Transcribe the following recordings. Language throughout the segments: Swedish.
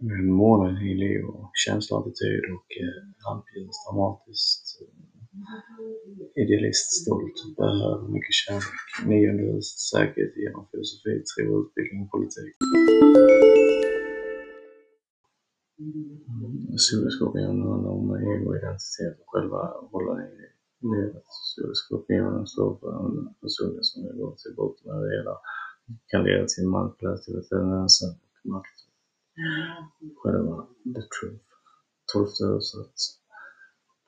Månen i Leo, känsla, attityd och eh, halvljus, dramatiskt, eh, idealist, stolt, behöver mycket kärlek. Nionde huset, säkerhet genom filosofi, tro, utbildning, politik. Mm, Solskorpionen handlar om ego, identitet och själva rollen i livet. Solskorpionen står för en personlighet som vill gå till botten med det hela, kan leda till manipulativa tendenser och makt själva the truth. Tolfte huset,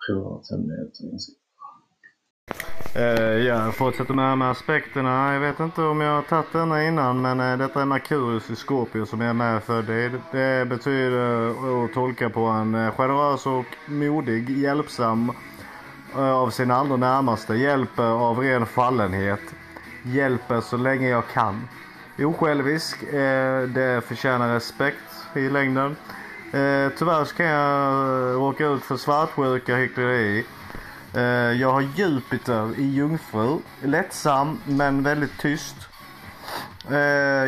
privat hemlighet och insikt. Uh, jag fortsätter med, med aspekterna. Jag vet inte om jag har tagit denna innan men uh, detta är Merkurius i Scorpio som jag är med för. Det, det betyder att tolka på en uh, generös och modig, hjälpsam uh, av sina allra närmaste, hjälper av ren fallenhet, hjälper så länge jag kan. Osjälvisk, eh, det förtjänar respekt i längden. Eh, tyvärr så kan jag eh, råka ut för svartsjuka hyckleri. Eh, jag har Jupiter i Jungfru. Lättsam men väldigt tyst. Eh,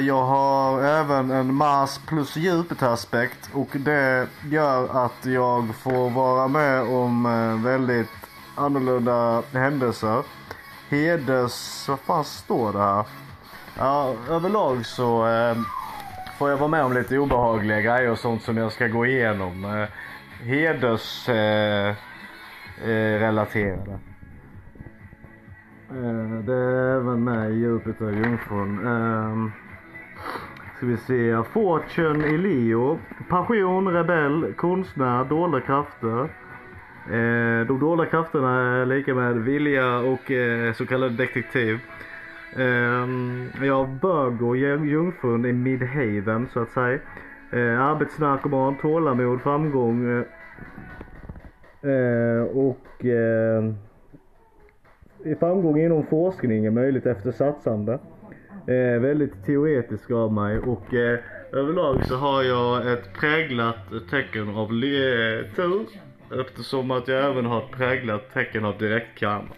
jag har även en Mars plus Jupiter-aspekt och det gör att jag får vara med om väldigt annorlunda händelser. Heders... Vad fan står det här? Ja, överlag så eh, får jag vara med om lite obehagliga grejer och sånt som jag ska gå igenom. Eh, heders eh, eh, relaterade. Eh, det är även med i Jupiter och Jungfrun. Eh, ska vi se. Fortune i Leo. Passion, rebell, konstnär, dolda krafter. Eh, de dolda krafterna är lika med vilja och eh, så kallad detektiv. Um, jag bög och jungfrun i Midhaven så att säga. Ehm, uh, arbetsnarkoman, tålamod, framgång. Uh, och uh, framgång inom forskning är möjligt efter satsande. Uh, väldigt teoretisk av mig och överlag så har jag ett präglat tecken av tur eftersom att jag även har ett präglat tecken av direktkarma.